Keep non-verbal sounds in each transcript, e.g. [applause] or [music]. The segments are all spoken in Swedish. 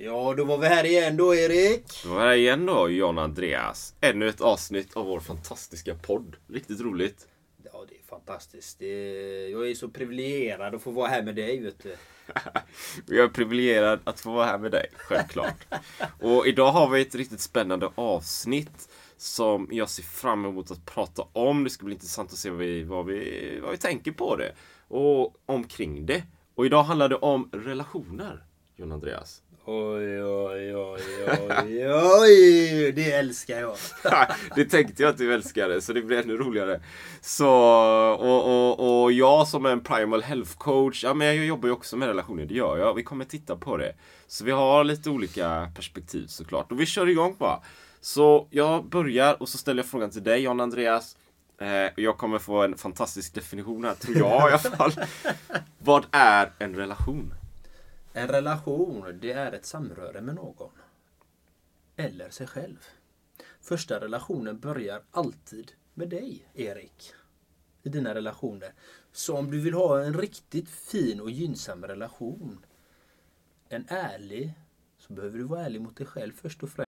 Ja, då var vi här igen då Erik. Då är här igen då, John Andreas. Ännu ett avsnitt av vår fantastiska podd. Riktigt roligt. Ja, det är fantastiskt. Jag är så privilegierad att få vara här med dig, vet du. [laughs] Jag är privilegierad att få vara här med dig, självklart. Och idag har vi ett riktigt spännande avsnitt som jag ser fram emot att prata om. Det ska bli intressant att se vad vi, vad vi, vad vi tänker på det och omkring det. Och idag handlar det om relationer, John Andreas. Oj, oj, oj, oj, [laughs] oj. Det älskar jag. [laughs] det tänkte jag att du älskade, så det blir ännu roligare. Så, och, och, och jag som är en primal health coach, ja men jag jobbar ju också med relationer, det gör jag. Vi kommer titta på det. Så vi har lite olika perspektiv såklart. Och vi kör igång bara. Så jag börjar och så ställer jag frågan till dig, John Andreas. Eh, jag kommer få en fantastisk definition här, tror jag i alla fall. [laughs] Vad är en relation? En relation, det är ett samröre med någon. Eller sig själv. Första relationen börjar alltid med dig, Erik. I dina relationer. Så om du vill ha en riktigt fin och gynnsam relation, en ärlig, så behöver du vara ärlig mot dig själv först och främst.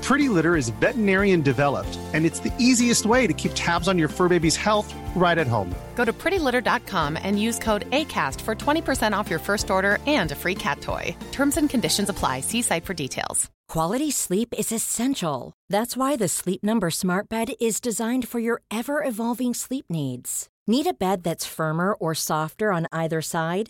Pretty Litter is veterinarian developed, and it's the easiest way to keep tabs on your fur baby's health right at home. Go to prettylitter.com and use code ACAST for 20% off your first order and a free cat toy. Terms and conditions apply. See site for details. Quality sleep is essential. That's why the Sleep Number Smart Bed is designed for your ever evolving sleep needs. Need a bed that's firmer or softer on either side?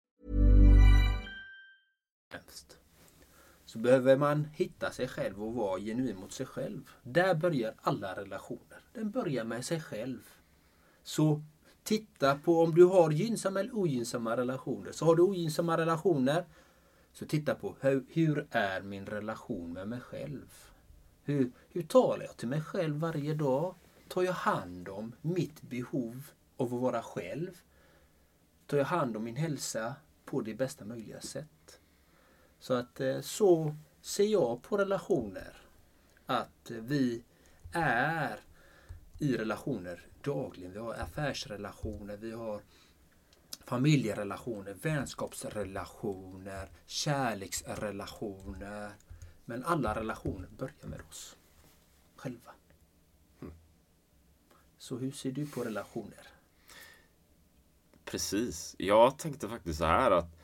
Så behöver man hitta sig själv och vara genuin mot sig själv. Där börjar alla relationer. Den börjar med sig själv. Så titta på om du har gynnsamma eller ogynnsamma relationer. Så har du ogynnsamma relationer, så titta på hur, hur är min relation med mig själv? Hur, hur talar jag till mig själv varje dag? Tar jag hand om mitt behov av att vara själv? Tar jag hand om min hälsa på det bästa möjliga sätt? Så att eh, så ser jag på relationer. Att vi är i relationer dagligen. Vi har affärsrelationer, vi har familjerelationer, vänskapsrelationer, kärleksrelationer. Men alla relationer börjar med oss själva. Så hur ser du på relationer? Precis. Jag tänkte faktiskt så här att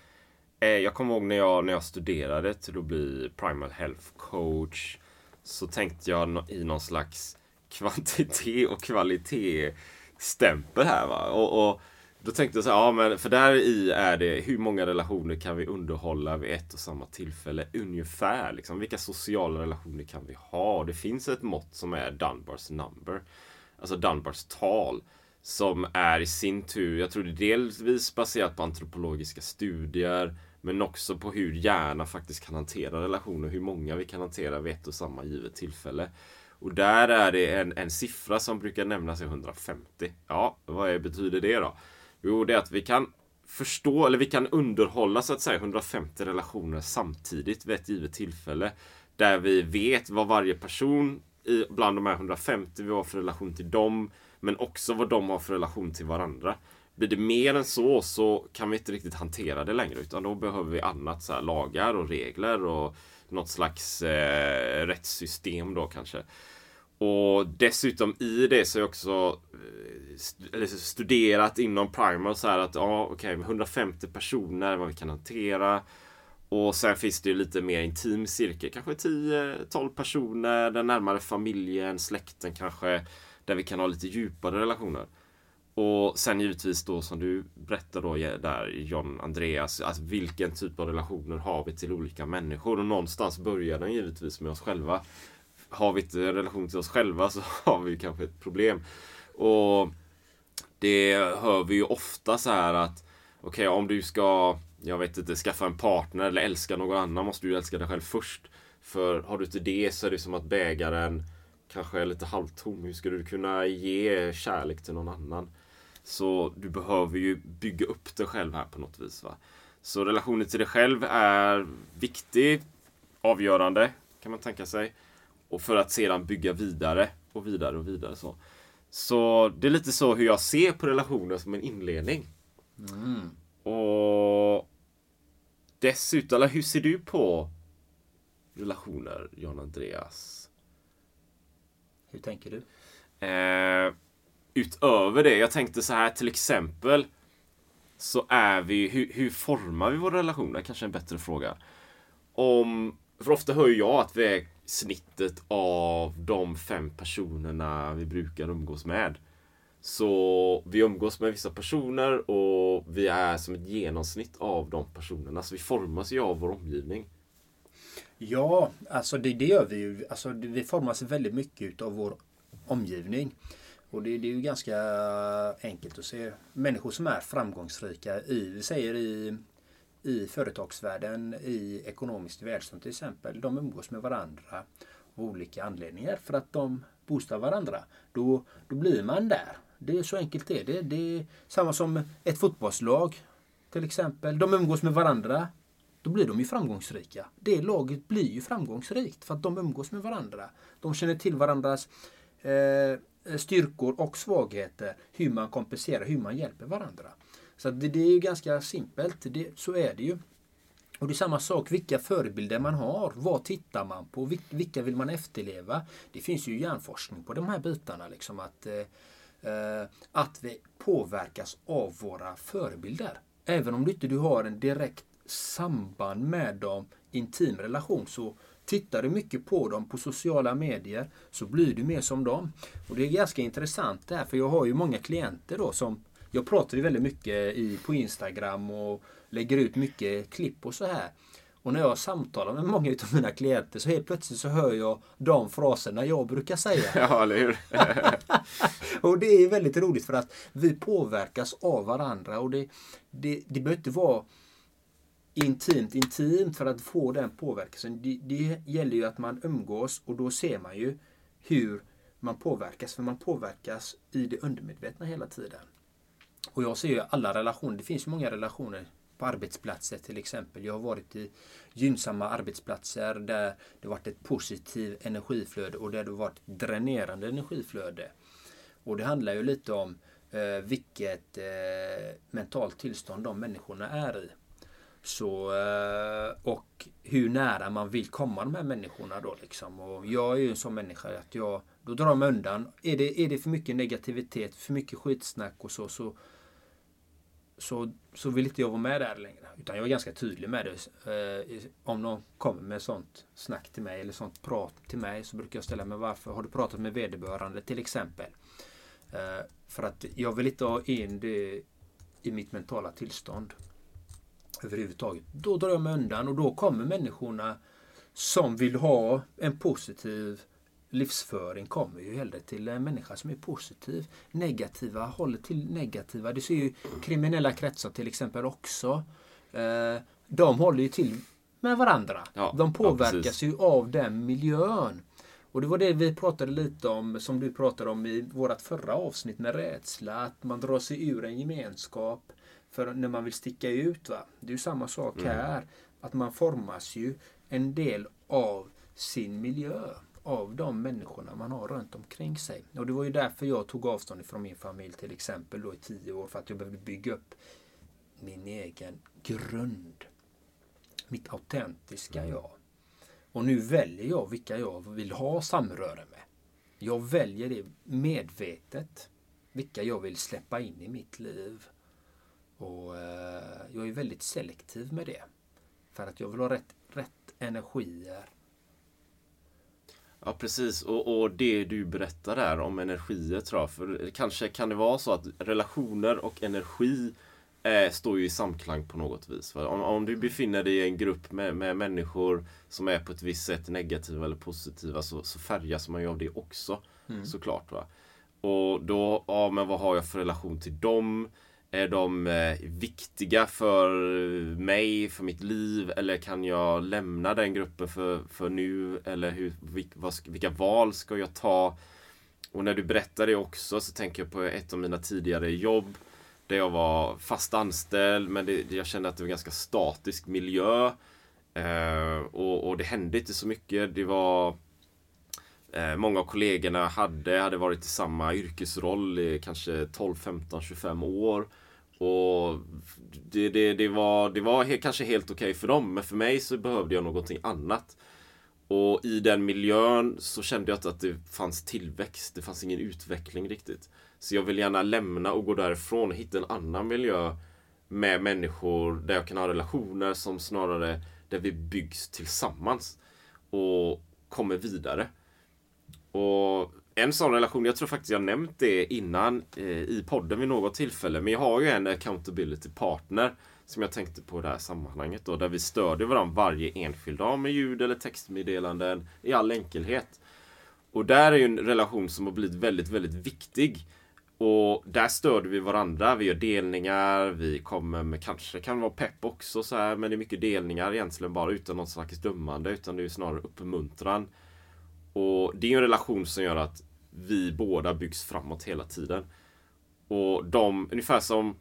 Eh, jag kommer ihåg när jag, när jag studerade till att bli primal health coach så tänkte jag i någon slags [laughs] kvantitet och kvalitet stämpel här va. Och, och då tänkte jag så här, ja men för där i är det hur många relationer kan vi underhålla vid ett och samma tillfälle ungefär liksom. Vilka sociala relationer kan vi ha? Det finns ett mått som är Dunbars number. Alltså Dunbars tal. Som är i sin tur, jag tror det är delvis baserat på antropologiska studier. Men också på hur hjärnan faktiskt kan hantera relationer, hur många vi kan hantera vid ett och samma givet tillfälle. Och där är det en, en siffra som brukar nämnas i 150. Ja, vad är, betyder det då? Jo, det är att vi kan förstå, eller vi kan underhålla så att säga 150 relationer samtidigt vid ett givet tillfälle. Där vi vet vad varje person i, bland de här 150 vi har för relation till dem. Men också vad de har för relation till varandra. Blir det mer än så så kan vi inte riktigt hantera det längre utan då behöver vi annat så här, lagar och regler och något slags eh, rättssystem då kanske. Och dessutom i det så har jag också eh, studerat inom Primal så här att ja okej okay, 150 personer vad vi kan hantera. Och sen finns det ju lite mer intim cirkel, kanske 10-12 personer, den närmare familjen, släkten kanske. Där vi kan ha lite djupare relationer. Och sen givetvis då som du berättar då där John Andreas, alltså vilken typ av relationer har vi till olika människor? Och någonstans börjar den givetvis med oss själva. Har vi inte en relation till oss själva så [laughs] har vi kanske ett problem. Och det hör vi ju ofta så här att okej, okay, om du ska, jag vet inte, skaffa en partner eller älska någon annan måste du älska dig själv först. För har du inte det så är det som att bägaren kanske är lite halvtom. Hur ska du kunna ge kärlek till någon annan? Så du behöver ju bygga upp dig själv här på något vis. Va? Så relationen till dig själv är viktig, avgörande kan man tänka sig. Och för att sedan bygga vidare och vidare och vidare. Så, så det är lite så hur jag ser på relationer som en inledning. Mm. Och dessutom, eller hur ser du på relationer, John Andreas? Hur tänker du? Eh, utöver det, jag tänkte så här till exempel. Så är vi, hur, hur formar vi våra relationer? Kanske en bättre fråga. Om, för ofta hör jag att vi är snittet av de fem personerna vi brukar umgås med. Så vi umgås med vissa personer och vi är som ett genomsnitt av de personerna. Så vi formas ju av vår omgivning. Ja, alltså det, det gör vi ju. Alltså vi formas väldigt mycket av vår omgivning. Och det, det, är ju ganska enkelt att se. Människor som är framgångsrika i, vi säger i, i företagsvärlden, i ekonomiskt välstånd till exempel. De umgås med varandra av olika anledningar för att de boostar varandra. Då, då blir man där. Det är så enkelt det är det. Det är samma som ett fotbollslag till exempel. De umgås med varandra. Då blir de ju framgångsrika. Det laget blir ju framgångsrikt för att de umgås med varandra. De känner till varandras eh, Eh, styrkor och svagheter. Hur man kompenserar, hur man hjälper varandra. Så det, det, är ju ganska simpelt. Det, så är det ju. Och det är samma sak, vilka förebilder man har. Vad tittar man på? Vilka vill man efterleva? Det finns ju hjärnforskning på de här bitarna. Liksom att, eh, eh, att vi påverkas av våra förebilder. Även om du inte du har en direkt samband med dem, intim relation, så Tittar du mycket på dem på sociala medier så blir du mer som dem. Och Det är ganska intressant det här för jag har ju många klienter då som Jag pratar ju väldigt mycket i, på Instagram och lägger ut mycket klipp och så här. Och när jag samtalar med många av mina klienter så helt plötsligt så hör jag de fraserna jag brukar säga. [laughs] Ja, eller hur? [laughs] och det är väldigt roligt för att vi påverkas av varandra och det, det, det behöver inte vara intimt intimt för att få den påverkelsen. Det, det gäller ju att man umgås och då ser man ju hur man påverkas. För man påverkas i det undermedvetna hela tiden. Och jag ser ju alla relationer. Det finns ju många relationer på arbetsplatser till exempel. Jag har varit i gynnsamma arbetsplatser där det varit ett positivt energiflöde och där det varit dränerande energiflöde. Och det handlar ju lite om eh, vilket eh, mentalt tillstånd de människorna är i. Så, eh, och hur nära man vill komma de här människorna då liksom. Och jag är ju en sån människa att jag, då drar jag mig undan. Är det, är det för mycket negativitet, för mycket skitsnack och så, så, så, så vill inte jag vara med där längre. Utan jag är ganska tydlig med det. Eh, om någon kommer med sånt snack till mig eller sånt prat till mig så brukar jag ställa mig varför har du pratat med vederbörande till exempel. Eh, för att jag vill inte ha in det i mitt mentala tillstånd överhuvudtaget. Då drar jag mig undan och då kommer människorna som vill ha en positiv livsföring kommer ju hellre till en människa som är positiv. Negativa håller till negativa. Det ser ju kriminella kretsar till exempel också. Eh, de håller ju till med varandra. Ja, de ja, påverkas precis. ju av den miljön. Och det var det vi pratade lite om, som du pratade om i vårt förra avsnitt med rädsla. Att man drar sig ur en gemenskap för när man vill sticka ut. Va? Det är ju samma sak här. Att man formas ju en del av sin miljö. Av de människorna man har runt omkring sig. Och det var ju därför jag tog avstånd från min familj till exempel då i tio år. För att jag behövde bygga upp min egen grund. Mitt autentiska jag. Och nu väljer jag vilka jag vill ha samröre med. Jag väljer det medvetet. Vilka jag vill släppa in i mitt liv. Och eh, jag är väldigt selektiv med det. För att jag vill ha rätt, rätt energier. Ja precis och, och det du berättar där om energier tror jag. För kanske kan det vara så att relationer och energi eh, står ju i samklang på något vis. Om, om du befinner dig i en grupp med, med människor som är på ett visst sätt negativa eller positiva så, så färgas man ju av det också. Såklart. Va? Och då, ja men vad har jag för relation till dem? Är de eh, viktiga för mig, för mitt liv? Eller kan jag lämna den gruppen för, för nu? Eller hur, vilka val ska jag ta? Och när du berättar det också så tänker jag på ett av mina tidigare jobb. Där jag var fast anställd men det, jag kände att det var en ganska statisk miljö. Eh, och, och det hände inte så mycket. Det var Eh, många av kollegorna hade, hade varit i samma yrkesroll i kanske 12, 15, 25 år. Och det, det, det var, det var he, kanske helt okej för dem, men för mig så behövde jag någonting annat. Och i den miljön så kände jag inte att det fanns tillväxt, det fanns ingen utveckling riktigt. Så jag vill gärna lämna och gå därifrån och hitta en annan miljö med människor där jag kan ha relationer som snarare där vi byggs tillsammans och kommer vidare. Och en sån relation, jag tror faktiskt jag nämnt det innan eh, i podden vid något tillfälle, men jag har ju en accountability partner som jag tänkte på i det här sammanhanget då, där vi stödjer varandra varje enskild dag med ljud eller textmeddelanden i all enkelhet. Och där är ju en relation som har blivit väldigt, väldigt viktig. Och där stöder vi varandra, vi gör delningar, vi kommer med kanske kan vara pepp också så här, men det är mycket delningar egentligen bara utan något slags dömande, utan det är snarare uppmuntran. Och det är ju en relation som gör att vi båda byggs framåt hela tiden. Och de, ungefär som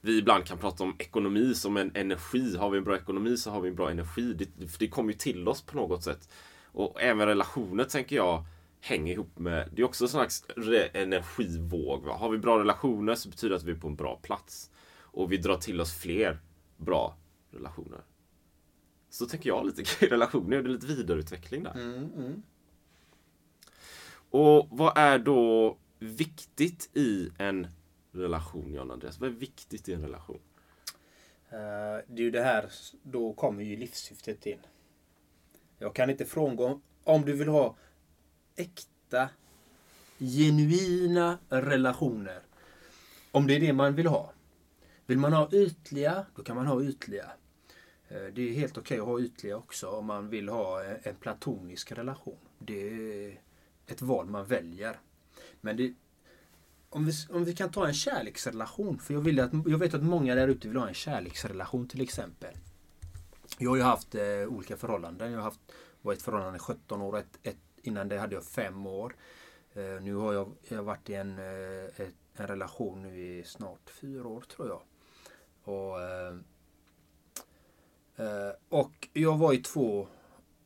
vi ibland kan prata om ekonomi som en energi. Har vi en bra ekonomi så har vi en bra energi. Det, det kommer ju till oss på något sätt. Och även relationer tänker jag hänger ihop med, det är också en slags energivåg. Va? Har vi bra relationer så betyder det att vi är på en bra plats. Och vi drar till oss fler bra relationer. Så tänker jag lite kring relationer, det är lite vidareutveckling där. Mm, mm. Och vad är då viktigt i en relation, John Andreas? Vad är viktigt i en relation? Uh, Det är ju det här, då kommer ju livssyftet in. Jag kan inte frångå, om du vill ha äkta, genuina relationer. Om det är det man vill ha. Vill man ha ytliga, då kan man ha ytliga. Eh, det är helt okej att ha ytliga också om man vill ha en- en platonisk relation. Det är ett val man väljer. Men det, om, vi, om vi kan ta en kärleksrelation. För jag, vill att, jag vet att många där ute vill ha en kärleksrelation till exempel. Jag har ju haft eh, olika förhållanden. Jag har haft, var i ett förhållande i 17 år. Ett, ett, innan det hade jag 5 år. Eh, nu har jag, jag har varit i en, eh, ett, en relation nu i snart 4 år tror jag. Och, eh, eh, och jag var i två...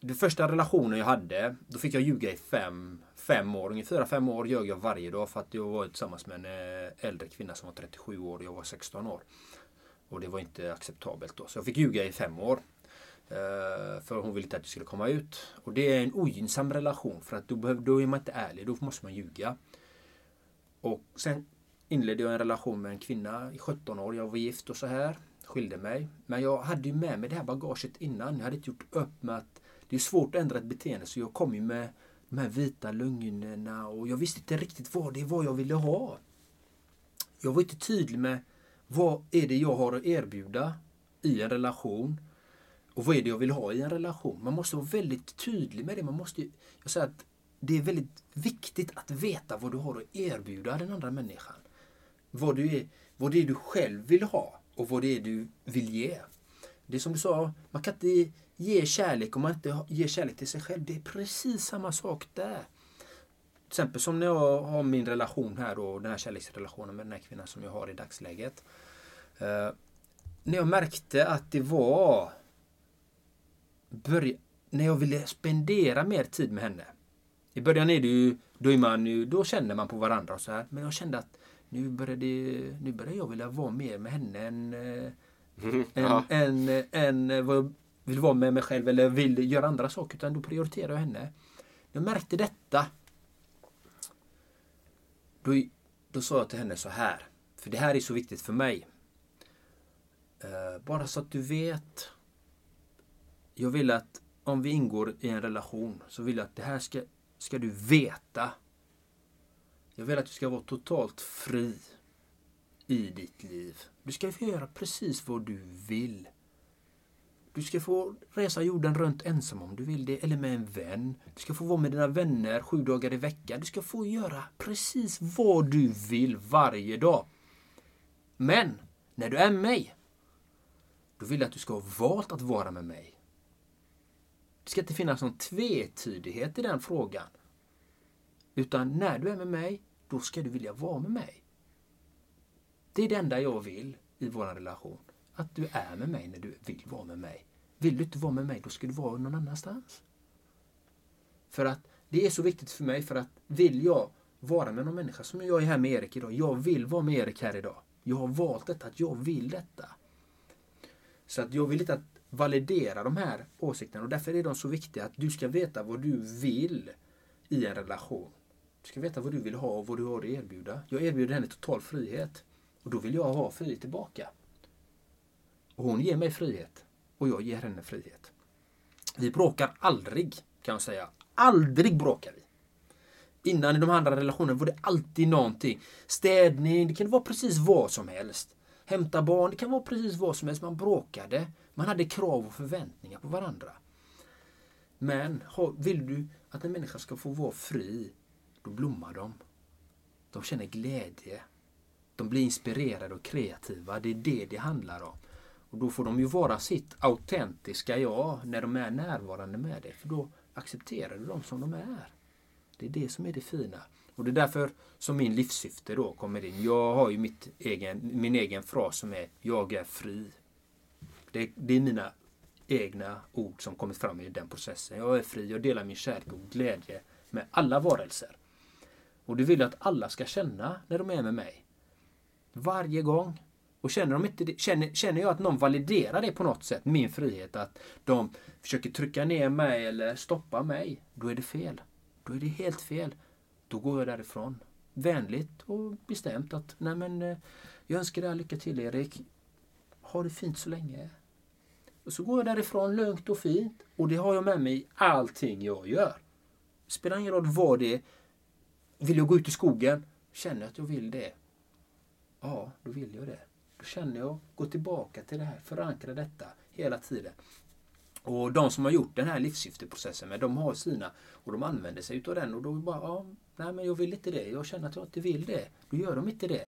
Den första relationen jag hade, då fick jag ljuga i fem, fem år. Ungefär fyra, fem år ljög jag varje dag för att jag var tillsammans med en eh, äldre kvinna som var 37 år och jag var 16 år. Och det var inte acceptabelt då. Så jag fick ljuga i fem år. Eh, för hon ville inte att jag skulle komma ut. Och det är en ogynnsam relation för att då, behöv, då är man inte ärlig. Då måste man ljuga. Och sen inledde jag en relation med en kvinna i 17 år. Jag var gift och så här. Skilde mig. Men jag hade ju med mig det här bagaget innan. Jag hade inte gjort upp med att det är svårt att ändra ett beteende. Så jag kom ju med de här vita lögnerna och jag visste inte riktigt vad det var jag ville ha. Jag var inte tydlig med vad är det jag har att erbjuda i en relation. Och vad är det jag vill ha i en relation? Man måste vara väldigt tydlig med det. Man måste, ju- jag säger att det är väldigt viktigt att veta vad du har att erbjuda den andra människan. Vad, du är, vad det är du själv vill ha och vad det är du vill ge. Det är som du sa, man kan inte ge kärlek om man inte ger kärlek till sig själv. Det är precis samma sak där. Till exempel som när jag har min relation här då, den här kärleksrelationen med den här kvinnan som jag har i dagsläget. Eh, när jag märkte att det var börja, när jag ville spendera mer tid med henne. I början är det ju, då, är man ju, då känner man på varandra och så här. Men jag kände att nu började, nu började jag vilja vara mer med henne än, eh, än, Ja. än, än eh, vad vill vara med mig själv eller vill göra andra saker. Utan då prioriterar jag henne. Jag märkte detta. Då, då sa jag till henne så här. För det här är så viktigt för mig. Eh, bara så att du vet. Jag vill att om vi ingår i en relation så vill jag att det här ska, ska du veta. Jag vill att du ska vara totalt fri i ditt liv. Du ska få göra precis vad du vill. Du ska få resa jorden runt ensam om du vill det, eller med en vän. Du ska få vara med dina vänner sju dagar i veckan. Du ska få göra precis vad du vill varje dag. Men, när du är med mig, då vill jag att du ska ha valt att vara med mig. Det ska inte finnas någon tvetydighet i den frågan. Utan när du är med mig, då ska du vilja vara med mig. Det är det enda jag vill i vår relation. Att du är med mig när du vill vara med mig. Vill du inte vara med mig, då ska du vara någon annanstans. För att det är så viktigt för mig, för att vill jag vara med någon människa, som jag är här med Erik idag. Jag vill vara med Erik här idag. Jag har valt detta, att jag vill detta. Så att jag vill inte att validera de här åsikterna och därför är de så viktiga att du ska veta vad du vill i en relation. Du ska veta vad du vill ha och vad du har att erbjuda. Jag erbjuder henne total frihet. Och då vill jag ha frihet tillbaka. Och hon ger mig frihet. Och jag ger henne frihet. Vi bråkar aldrig, kan jag säga. Aldrig bråkar vi. Innan i de andra relationerna var det alltid någonting. Städning, det kan vara precis vad som helst. Hämta barn, det kan vara precis vad som helst. Man bråkade. Man hade krav och förväntningar på varandra. Men vill du att en människa ska få vara fri, då blommar de. De känner glädje. De blir inspirerade och kreativa. Det är det det handlar om. Och då får de ju vara sitt autentiska jag när de är närvarande med dig. För då accepterar du dem som de är. Det är det som är det fina. Och det är därför som min livssyfte då kommer in. Jag har ju mitt egen, min egen fras som är Jag är fri. Det, det är mina egna ord som kommit fram i den processen. Jag är fri, jag delar min kärlek och glädje med alla varelser. Och det vill jag att alla ska känna när de är med mig. Varje gång. Och känner, de inte det, känner, känner jag att någon validerar det på något sätt, min frihet, att de försöker trycka ner mig eller stoppa mig, då är det fel. Då är det helt fel. Då går jag därifrån. Vänligt och bestämt att, nej men, eh, jag önskar dig all lycka till Erik. Ha det fint så länge. Och så går jag därifrån lugnt och fint. Och det har jag med mig i allting jag gör. Spelar ingen roll vad det är. Vill jag gå ut i skogen? Känner jag att jag vill det? Ja, då vill jag det. Då känner jag, gå tillbaka till det här, förankra detta hela tiden. Och de som har gjort den här livssyfteprocessen med, de har sina och de använder sig utav den och då bara, ja, nej men jag vill inte det. Jag känner att jag inte vill det. Då gör de inte det.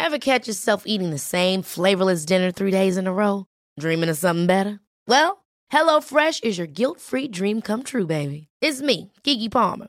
Ever catch yourself eating the same flavorless dinner three days in a row? Dreaming of something better? Well, Hello Fresh is your guilt-free dream come true, baby. It's me, Gigi Palmer.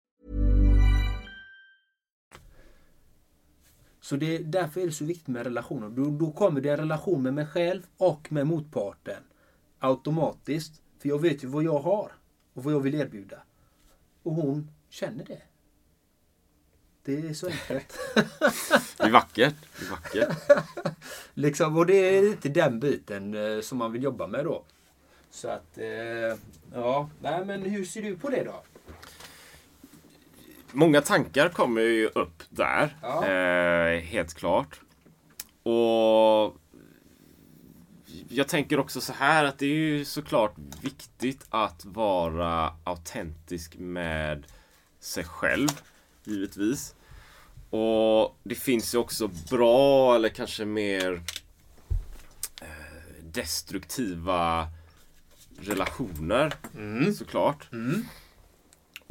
Så det, därför är det så viktigt med relationer. Då, då kommer det en relation med mig själv och med motparten. Automatiskt. För jag vet ju vad jag har och vad jag vill erbjuda. Och hon känner det. Det är så enkelt. Det är vackert. Det är vackert. [laughs] liksom, och det är lite den biten eh, som man vill jobba med då. Så att, eh, ja. Nej, men hur ser du på det då? Många tankar kommer ju upp där. Ja. Eh, helt klart. Och jag tänker också så här att det är ju såklart viktigt att vara autentisk med sig själv. Givetvis. Och det finns ju också bra eller kanske mer eh, destruktiva relationer. Såklart.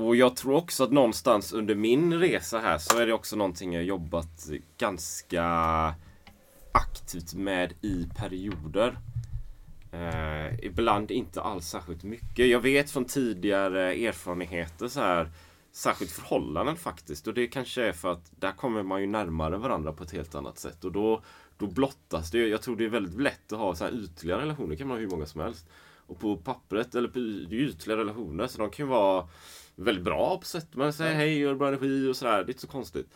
Och jag tror också att någonstans under min resa här så är det också någonting jag jobbat ganska aktivt med i perioder. Eh, ibland inte alls särskilt mycket. Jag vet från tidigare erfarenheter så här särskilt förhållanden faktiskt. Och det kanske är för att där kommer man ju närmare varandra på ett helt annat sätt. Och då, då blottas det. Jag tror det är väldigt lätt att ha så här ytliga relationer. Det kan man ha hur många som helst. Och på pappret, eller på det ytliga relationer, så de kan ju vara väldigt bra på sätt. Man säger hej och bra energi och sådär. Det är inte så konstigt.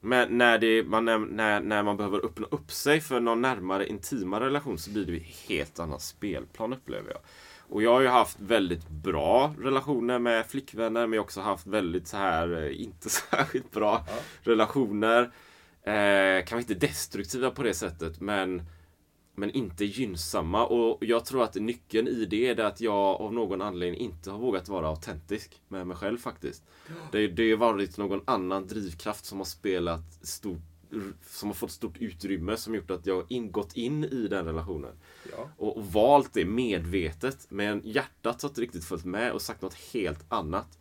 Men när, det, man, när, när man behöver öppna upp sig för någon närmare intimare relation så blir det helt annat spelplan upplever jag. Och jag har ju haft väldigt bra relationer med flickvänner men jag har också haft väldigt så här eh, inte [laughs] särskilt bra relationer. Eh, kanske inte destruktiva på det sättet men men inte gynnsamma. Och jag tror att nyckeln i det är att jag av någon anledning inte har vågat vara autentisk med mig själv faktiskt. Det, det har varit någon annan drivkraft som har spelat stort som har fått stort utrymme som gjort att jag ingått in i den relationen. Och, och valt det medvetet. Men hjärtat har inte riktigt följt med och sagt något helt annat.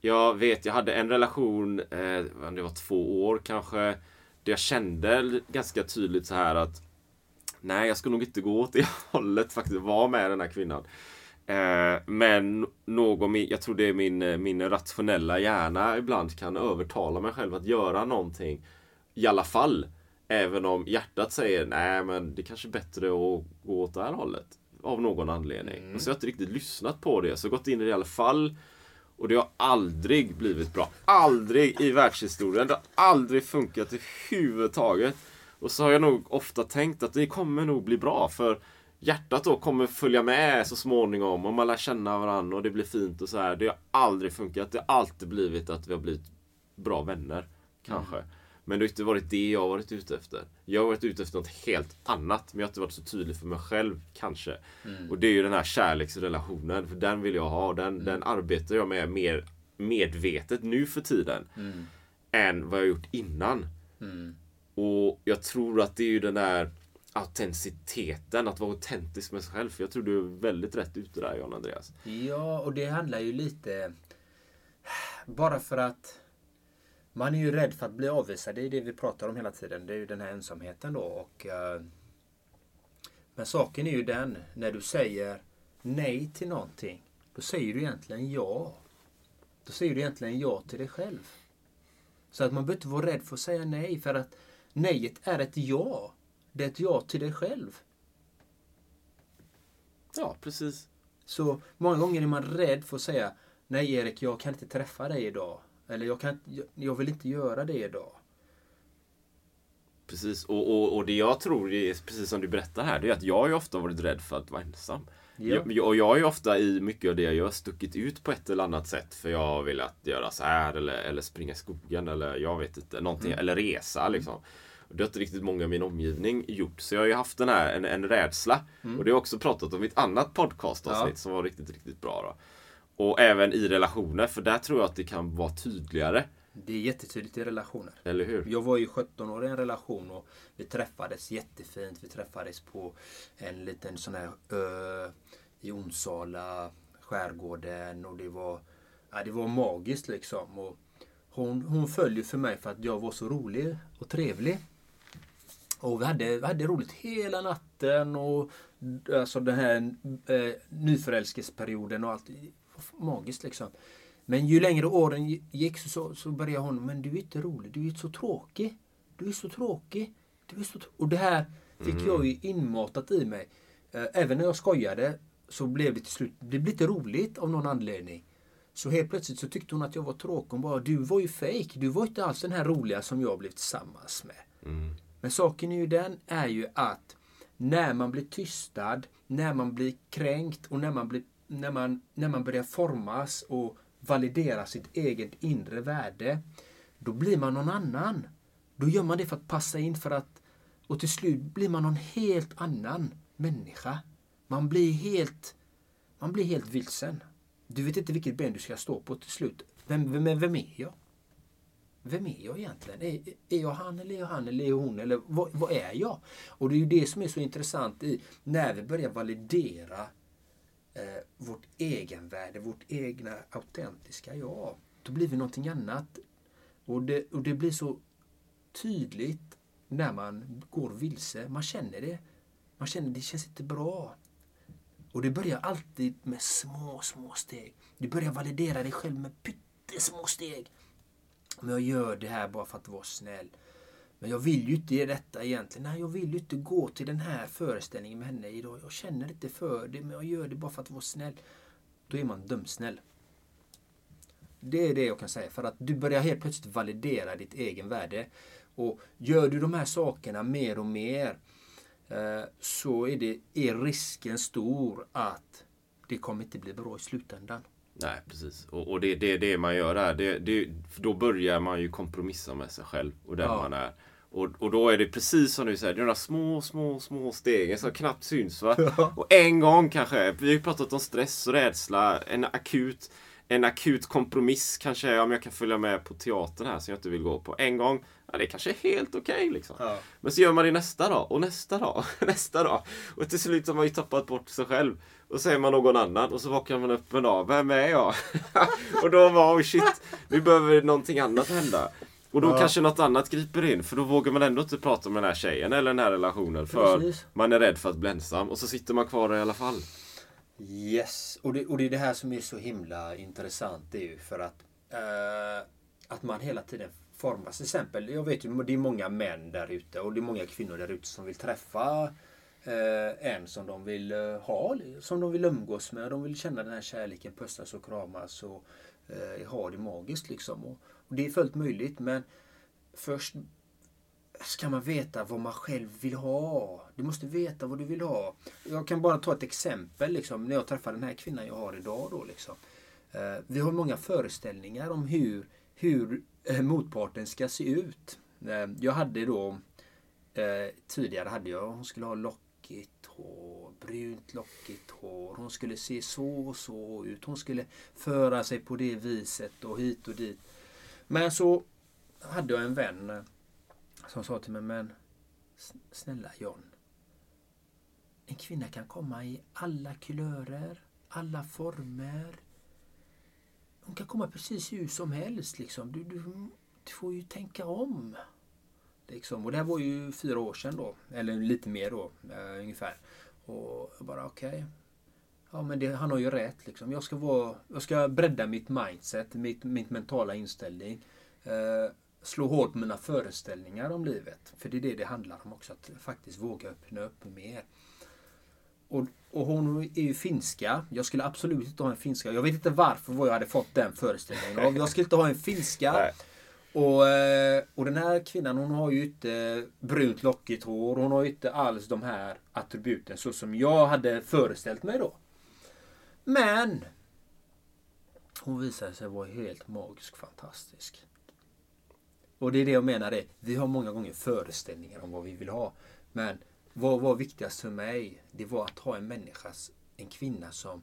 Jag vet, jag hade en relation, eh, det var två år kanske, där jag kände ganska tydligt så här att Nej, jag ska nog inte gå åt det [laughs] hållet faktiskt. Vara med den här kvinnan. Eh, men någon, jag tror det är min, min rationella hjärna ibland kan övertala mig själv att göra någonting. I alla fall. Även om hjärtat säger nej men det kanske är bättre att gå åt det här hållet. Av någon anledning. Och så har jag inte riktigt lyssnat på det. Så jag har gått in i det i alla fall. Och det har aldrig blivit bra. Aldrig i världshistorien. Det har aldrig funkat överhuvudtaget. Och så har jag nog ofta tänkt att det kommer nog bli bra för hjärtat då kommer följa med så småningom och man lär känna varandra och det blir fint och så här. Det har aldrig funkat. Det har alltid blivit att vi har blivit bra vänner. Kanske. Men det har inte varit det jag har varit ute efter. Jag har varit ute efter något helt annat. Men jag har inte varit så tydlig för mig själv kanske. Och det är ju den här kärleksrelationen. För den vill jag ha. Den, den arbetar jag med mer medvetet nu för tiden. Än vad jag gjort innan. Och jag tror att det är ju den där autenticiteten, att vara autentisk med sig själv. För jag tror du är väldigt rätt ute där John Andreas. Ja, och det handlar ju lite... Bara för att man är ju rädd för att bli avvisad. Det är det vi pratar om hela tiden. Det är ju den här ensamheten då. Och, eh, men saken är ju den, när du säger nej till någonting, då säger du egentligen ja. Då säger du egentligen ja till dig själv. Så att man behöver inte vara rädd för att säga nej, för att nejet är ett ja. Det är ett ja till dig själv. Ja, precis. Så många gånger är man rädd för att säga Nej Erik, jag kan inte träffa dig idag. Eller jag, kan, jag vill inte göra det idag. Precis. Och, och, och det jag tror, är, precis som du berättar här, det är att jag har ju ofta varit rädd för att vara ensam. Ja. Jag, och jag har ju ofta i mycket av det jag gör stuckit ut på ett eller annat sätt. För jag har velat göra så här eller, eller springa i skogen eller jag vet inte, någonting. Eller resa liksom. Det har inte riktigt många i min omgivning gjort. Så jag har ju haft den här, en, en rädsla. Och det har jag också pratat om i ett annat podcastavsnitt Ja. som var riktigt, riktigt bra. Då. Och även i relationer, för där tror jag att det kan vara tydligare. Det är jättetydligt i relationer. Eller hur? Jag var ju 17 år i en relation och vi träffades jättefint. Vi träffades på en liten sån här ö i Onsala, skärgården och det var, ja, det var magiskt liksom. Och hon, hon föll ju för mig för att jag var så rolig och trevlig. Och vi hade, vi hade roligt hela natten och alltså den här eh, nyförälskelseperioden och allt. Magiskt liksom. Men ju längre åren gick så, så började hon, men du är inte rolig, du är så tråkig. Du är så tråkig. Du är så tr-" och det här fick jag ju inmatat i mig. Eh, Även när jag skojade så blev det till slut, det blev lite roligt av någon anledning. Så helt plötsligt så tyckte hon att jag var tråkig. Hon bara, du var ju fake. Du var inte alls den här roliga som jag blev tillsammans med. Men saken är ju den, är ju att när man blir tystad, när man blir kränkt och när man, blir, när man, när man börjar formas och validera sitt eget inre värde, då blir man någon annan. Då gör man det för att passa in för att och till slut blir man någon helt annan människa. Man blir helt, man blir helt vilsen. Du vet inte vilket ben du ska stå på till slut. Vem, vem, vem är jag? Vem är jag egentligen? Är, är jag han eller är jag han eller är jag hon? Eller vad, vad är jag? Och det är ju det som är så intressant i när vi börjar validera eh, vårt egenvärde, vårt egna autentiska jag. Då blir vi någonting annat. Och det, och det blir så tydligt när man går vilse. Man känner det. Man känner det känns inte bra. Och det börjar alltid med små, små steg. Du börjar validera dig själv med pyttesmå steg. Men jag gör det här bara för att vara snäll. Men jag vill ju inte ge detta egentligen. Nej, jag vill ju inte gå till den här föreställningen med henne idag. Jag känner inte för det, men jag gör det bara för att vara snäll. Då är man dumsnäll. Det är det jag kan säga. För att du börjar helt plötsligt validera ditt egen värde. Och gör du de här sakerna mer och mer eh, så är, det, är risken stor att det kommer inte bli bra i slutändan. Nej, precis. Och, och det är det, det man gör där. Det, det, då börjar man ju kompromissa med sig själv och den Ja. man är. Och, och då är det precis som du säger, de där små, små, små stegen som knappt syns. Va? Och en gång kanske, vi har ju pratat om stress och rädsla, en akut, en akut kompromiss kanske, om jag kan följa med på teatern här som jag inte vill gå på. En gång, ja det kanske är helt okej liksom. Ja. Men så gör man det nästa dag och nästa dag och [laughs] nästa dag. Och till slut har man ju tappat bort sig själv. Och så är man någon annan och så vaknar man upp en dag. Vem är jag? [laughs] och då var oh shit, nu behöver någonting annat hända. Och då kanske något annat griper in för då vågar man ändå inte prata med den här tjejen eller den här relationen för Precis. man är rädd för att bli ensam och så sitter man kvar i alla fall. Yes, och det, och det är det här som är så himla intressant. Det är ju för att, eh, att man hela tiden formas. Till exempel, jag vet ju det är många män där ute och det är många kvinnor där ute som vill träffa eh, en som de vill eh, ha, som de vill umgås med. De vill känna den här kärleken, pussas och kramas och eh, ha det magiskt liksom. Och, och det är fullt möjligt men först ska man veta vad man själv vill ha. Du måste veta vad du vill ha. Jag kan bara ta ett exempel. Liksom, när jag träffar den här kvinnan jag har idag. Då, liksom. Eh, vi har många föreställningar om hur, hur eh, motparten ska se ut. Eh, jag hade då tidigare hade jag, hon skulle ha lockigt hår, brunt lockigt hår. Hon skulle se så och så ut. Hon skulle föra sig på det viset och hit och dit. Men så hade jag en vän eh, som sa till mig, men snälla John. En kvinna kan komma i alla kulörer, alla former. Hon kan komma precis hur som helst. Liksom. Du, du, du får ju tänka om. Liksom. Och det här var ju fyra år sedan då. Eller lite mer då, eh, ungefär. Och jag bara okej. Ja men det, han har ju rätt liksom. Jag ska, vara, jag ska bredda mitt mindset, mitt, mitt mentala inställning. Eh, slå hårt på mina föreställningar om livet. För det är det det handlar om också. Att faktiskt våga öppna upp mer. Och, och hon är ju finska. Jag skulle absolut inte ha en finska. Jag vet inte varför vad jag hade fått den föreställningen av. Jag skulle inte ha en finska. [laughs] Nej. Och, eh, och den här kvinnan hon har ju inte brunt lockigt hår. Hon har ju inte alls de här attributen så som jag hade föreställt mig då. Men hon visade sig vara helt magisk fantastisk. Och det är det jag menar är, vi har många gånger föreställningar om vad vi vill ha. Men vad var viktigast för mig? Det var att ha en människa, en kvinna som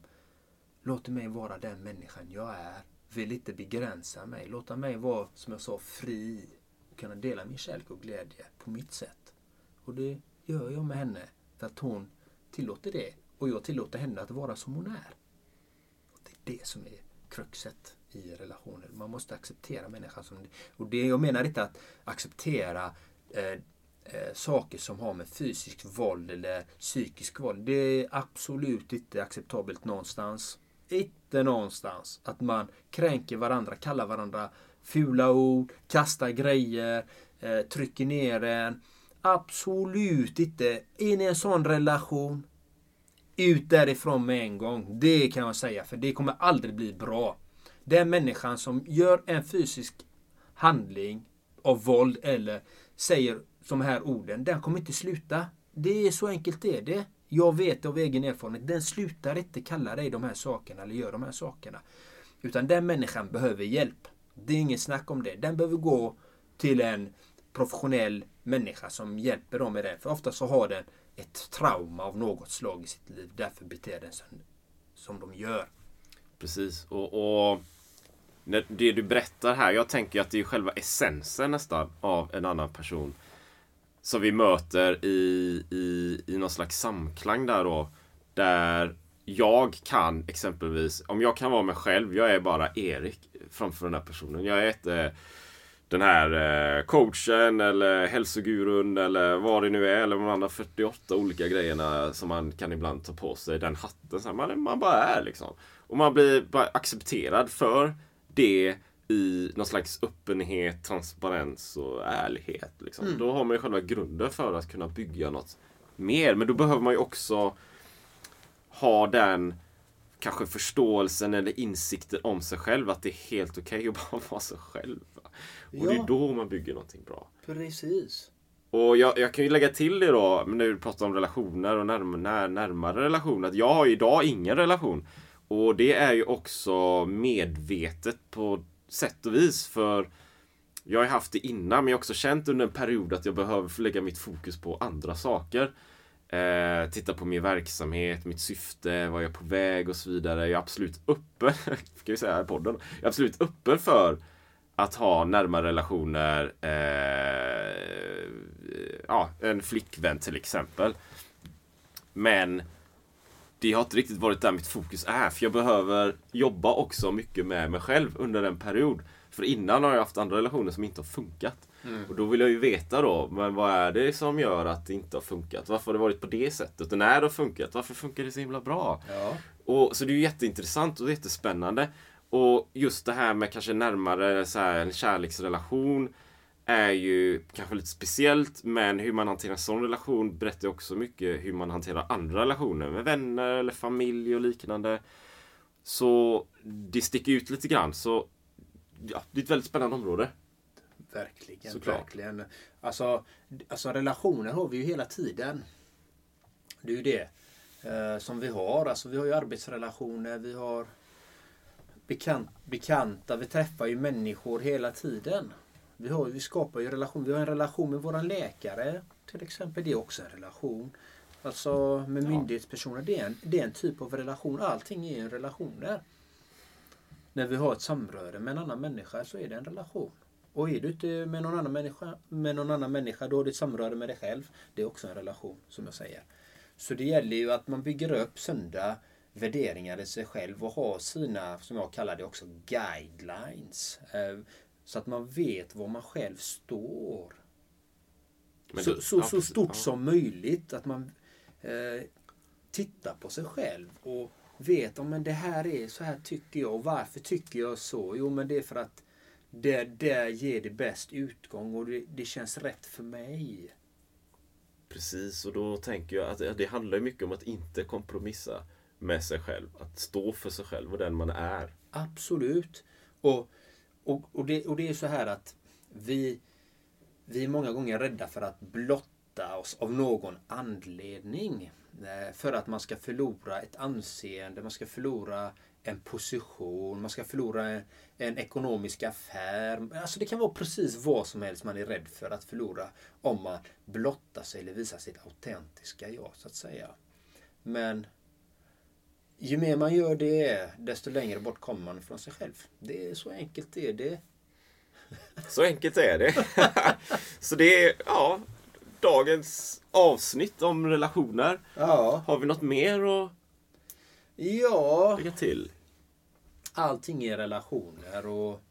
låter mig vara den människan jag är. Vill inte begränsa mig. Låta mig vara, som jag sa, fri. Och kunna dela min kärlek och glädje på mitt sätt. Och det gör jag med henne. För att hon tillåter det. Och jag tillåter henne att vara som hon är. Det är det som är kruxet i relationer. Man måste acceptera människan som det. Och det, jag menar inte att acceptera eh, eh, saker som har med fysisk våld eller psykisk våld. Det är absolut inte acceptabelt någonstans. Inte någonstans. Att man kränker varandra, kallar varandra fula ord, kastar grejer, eh, trycker ner en. Absolut inte. In i en sån relation. Ut därifrån med en gång. Det kan jag säga, för det kommer aldrig bli bra. Den människan som gör en fysisk handling av våld eller säger de här orden, den kommer inte sluta. Det är så enkelt det är det. Jag vet av egen erfarenhet, den slutar inte kalla dig de här sakerna eller gör de här sakerna. Utan den människan behöver hjälp. Det är inget snack om det. Den behöver gå till en professionell människa som hjälper dem med det. För ofta så har den ett trauma av något slag i sitt liv. Därför beter den sig som de gör. Precis. Och, och det du berättar här, jag tänker att det är själva essensen nästan av en annan person. Som vi möter i, i, i någon slags samklang där då. Där jag kan exempelvis, om jag kan vara mig själv, jag är bara Erik framför den här personen. Jag är inte den här eh, coachen eller hälsogurun eller vad det nu är. Eller de andra 48 olika grejerna som man kan ibland ta på sig. Den hatten. Så här, man, man bara är liksom. Och man blir bara accepterad för det i någon slags öppenhet, transparens och ärlighet. Liksom. Mm. Då har man ju själva grunden för att kunna bygga något mer. Men då behöver man ju också ha den kanske förståelsen eller insikten om sig själv. Att det är helt okej att bara vara sig själv. Och det är Ja. då man bygger någonting bra. Precis. Och jag, jag kan ju lägga till det då, när du pratar om relationer och närm när, närmare relationer. Att jag har ju idag ingen relation. Och det är ju också medvetet på sätt och vis. För jag har haft det innan, men jag har också känt under en period att jag behöver lägga mitt fokus på andra saker. Eh, titta på min verksamhet, mitt syfte, vad jag är på väg och så vidare. Jag är absolut öppen, [laughs] ska vi säga i podden, jag är absolut öppen för att ha närmare relationer. Eh, ja, en flickvän till exempel. Men det har inte riktigt varit där mitt fokus är. För jag behöver jobba också mycket med mig själv under en period. För innan har jag haft andra relationer som inte har funkat. Och då vill jag ju veta då, men vad är det som gör att det inte har funkat? Varför har det varit på det sättet? Och när det har funkat, varför funkar det så himla bra? Ja. Och, så det är ju jätteintressant och jättespännande. Och just det här med kanske närmare så här, en kärleksrelation är ju kanske lite speciellt. Men hur man hanterar en sån relation berättar också mycket hur man hanterar andra relationer med vänner eller familj och liknande. Så det sticker ut lite grann. Så ja, det är ett väldigt spännande område. Verkligen. Såklart. verkligen. Alltså, alltså relationer har vi ju hela tiden. Det är ju det eh, som vi har. Alltså, vi har ju arbetsrelationer, vi har bekant, bekanta, vi träffar ju människor hela tiden. Vi, har, vi skapar ju relation. Vi har en relation med våran läkare till exempel. Det är också en relation. Alltså med myndighetspersoner. Det är, en, det är en typ av relation. Allting är en relation där. När vi har ett samröre med en annan människa så är det en relation. Och är du inte med någon annan människa, med någon annan människa då har du ett samröre med dig själv. Det är också en relation som jag säger. Så det gäller ju att man bygger upp sunda värderingar i sig själv och har sina, som jag kallar det också, guidelines. Eh, Så att man vet var man själv står. Men så det- så, ja, så stort Ja. som möjligt. Att man eh, tittar på sig själv och vet om men det här är så här tycker jag. Och varför tycker jag så? Jo men det är för att det där ger det bäst utgång och det, det känns rätt för mig. Precis, och då tänker jag att det- det handlar mycket om att inte kompromissa med sig själv. Att stå för sig själv och den man är. Absolut. Och, och, och, det, och det är så här att vi, vi är många gånger rädda för att blotta oss av någon anledning. Eh, för att man ska förlora ett anseende, man ska förlora en position, man ska förlora en, en ekonomisk affär. Alltså det kan vara precis vad som helst man är rädd för att förlora om man blottar sig eller visar sitt autentiska jag så att säga. Men ju mer man gör det, desto längre bort kommer man från sig själv. Det är så enkelt det är det. [laughs] Så enkelt är det. [laughs] Så det är, ja, dagens avsnitt om relationer. Ja. Har vi något mer att Ja, lägga till? allting är relationer och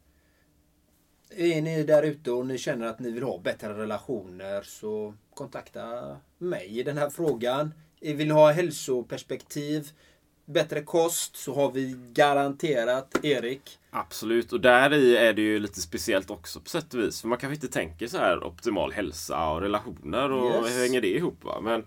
är ni där ute och ni känner att ni vill ha bättre relationer så kontakta mig i den här frågan. Vill ni ha hälsoperspektiv bättre kost så har vi garanterat Erik. Absolut, och där i är det ju lite speciellt också på sätt och vis. För man kanske inte tänker så här optimal hälsa och relationer och Yes. hur hänger det ihop? Va? Men,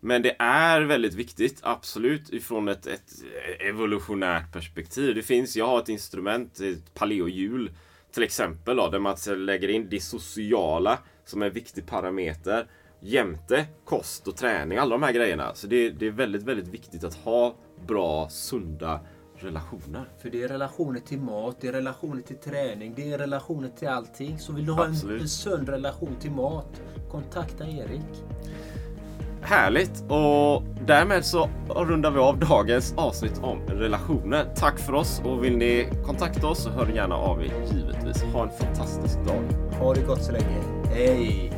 men det är väldigt viktigt, absolut, ifrån ett, ett evolutionärt perspektiv. Det finns, jag har ett instrument, ett paleohjul till exempel, då, där man lägger in det sociala som en viktig parameter jämte kost och träning, alla de här grejerna. Så det, det är väldigt, väldigt viktigt att ha bra, sunda relationer. För det är relationer till mat, det är relationer till träning, det är relationer till allting. Så vill du ha en, en sund relation till mat, kontakta Erik. Härligt! Och därmed så rundar vi av dagens avsnitt om relationer. Tack för oss och vill ni kontakta oss så hör gärna av er givetvis. Ha en fantastisk dag. Ha det gott så länge. Hej!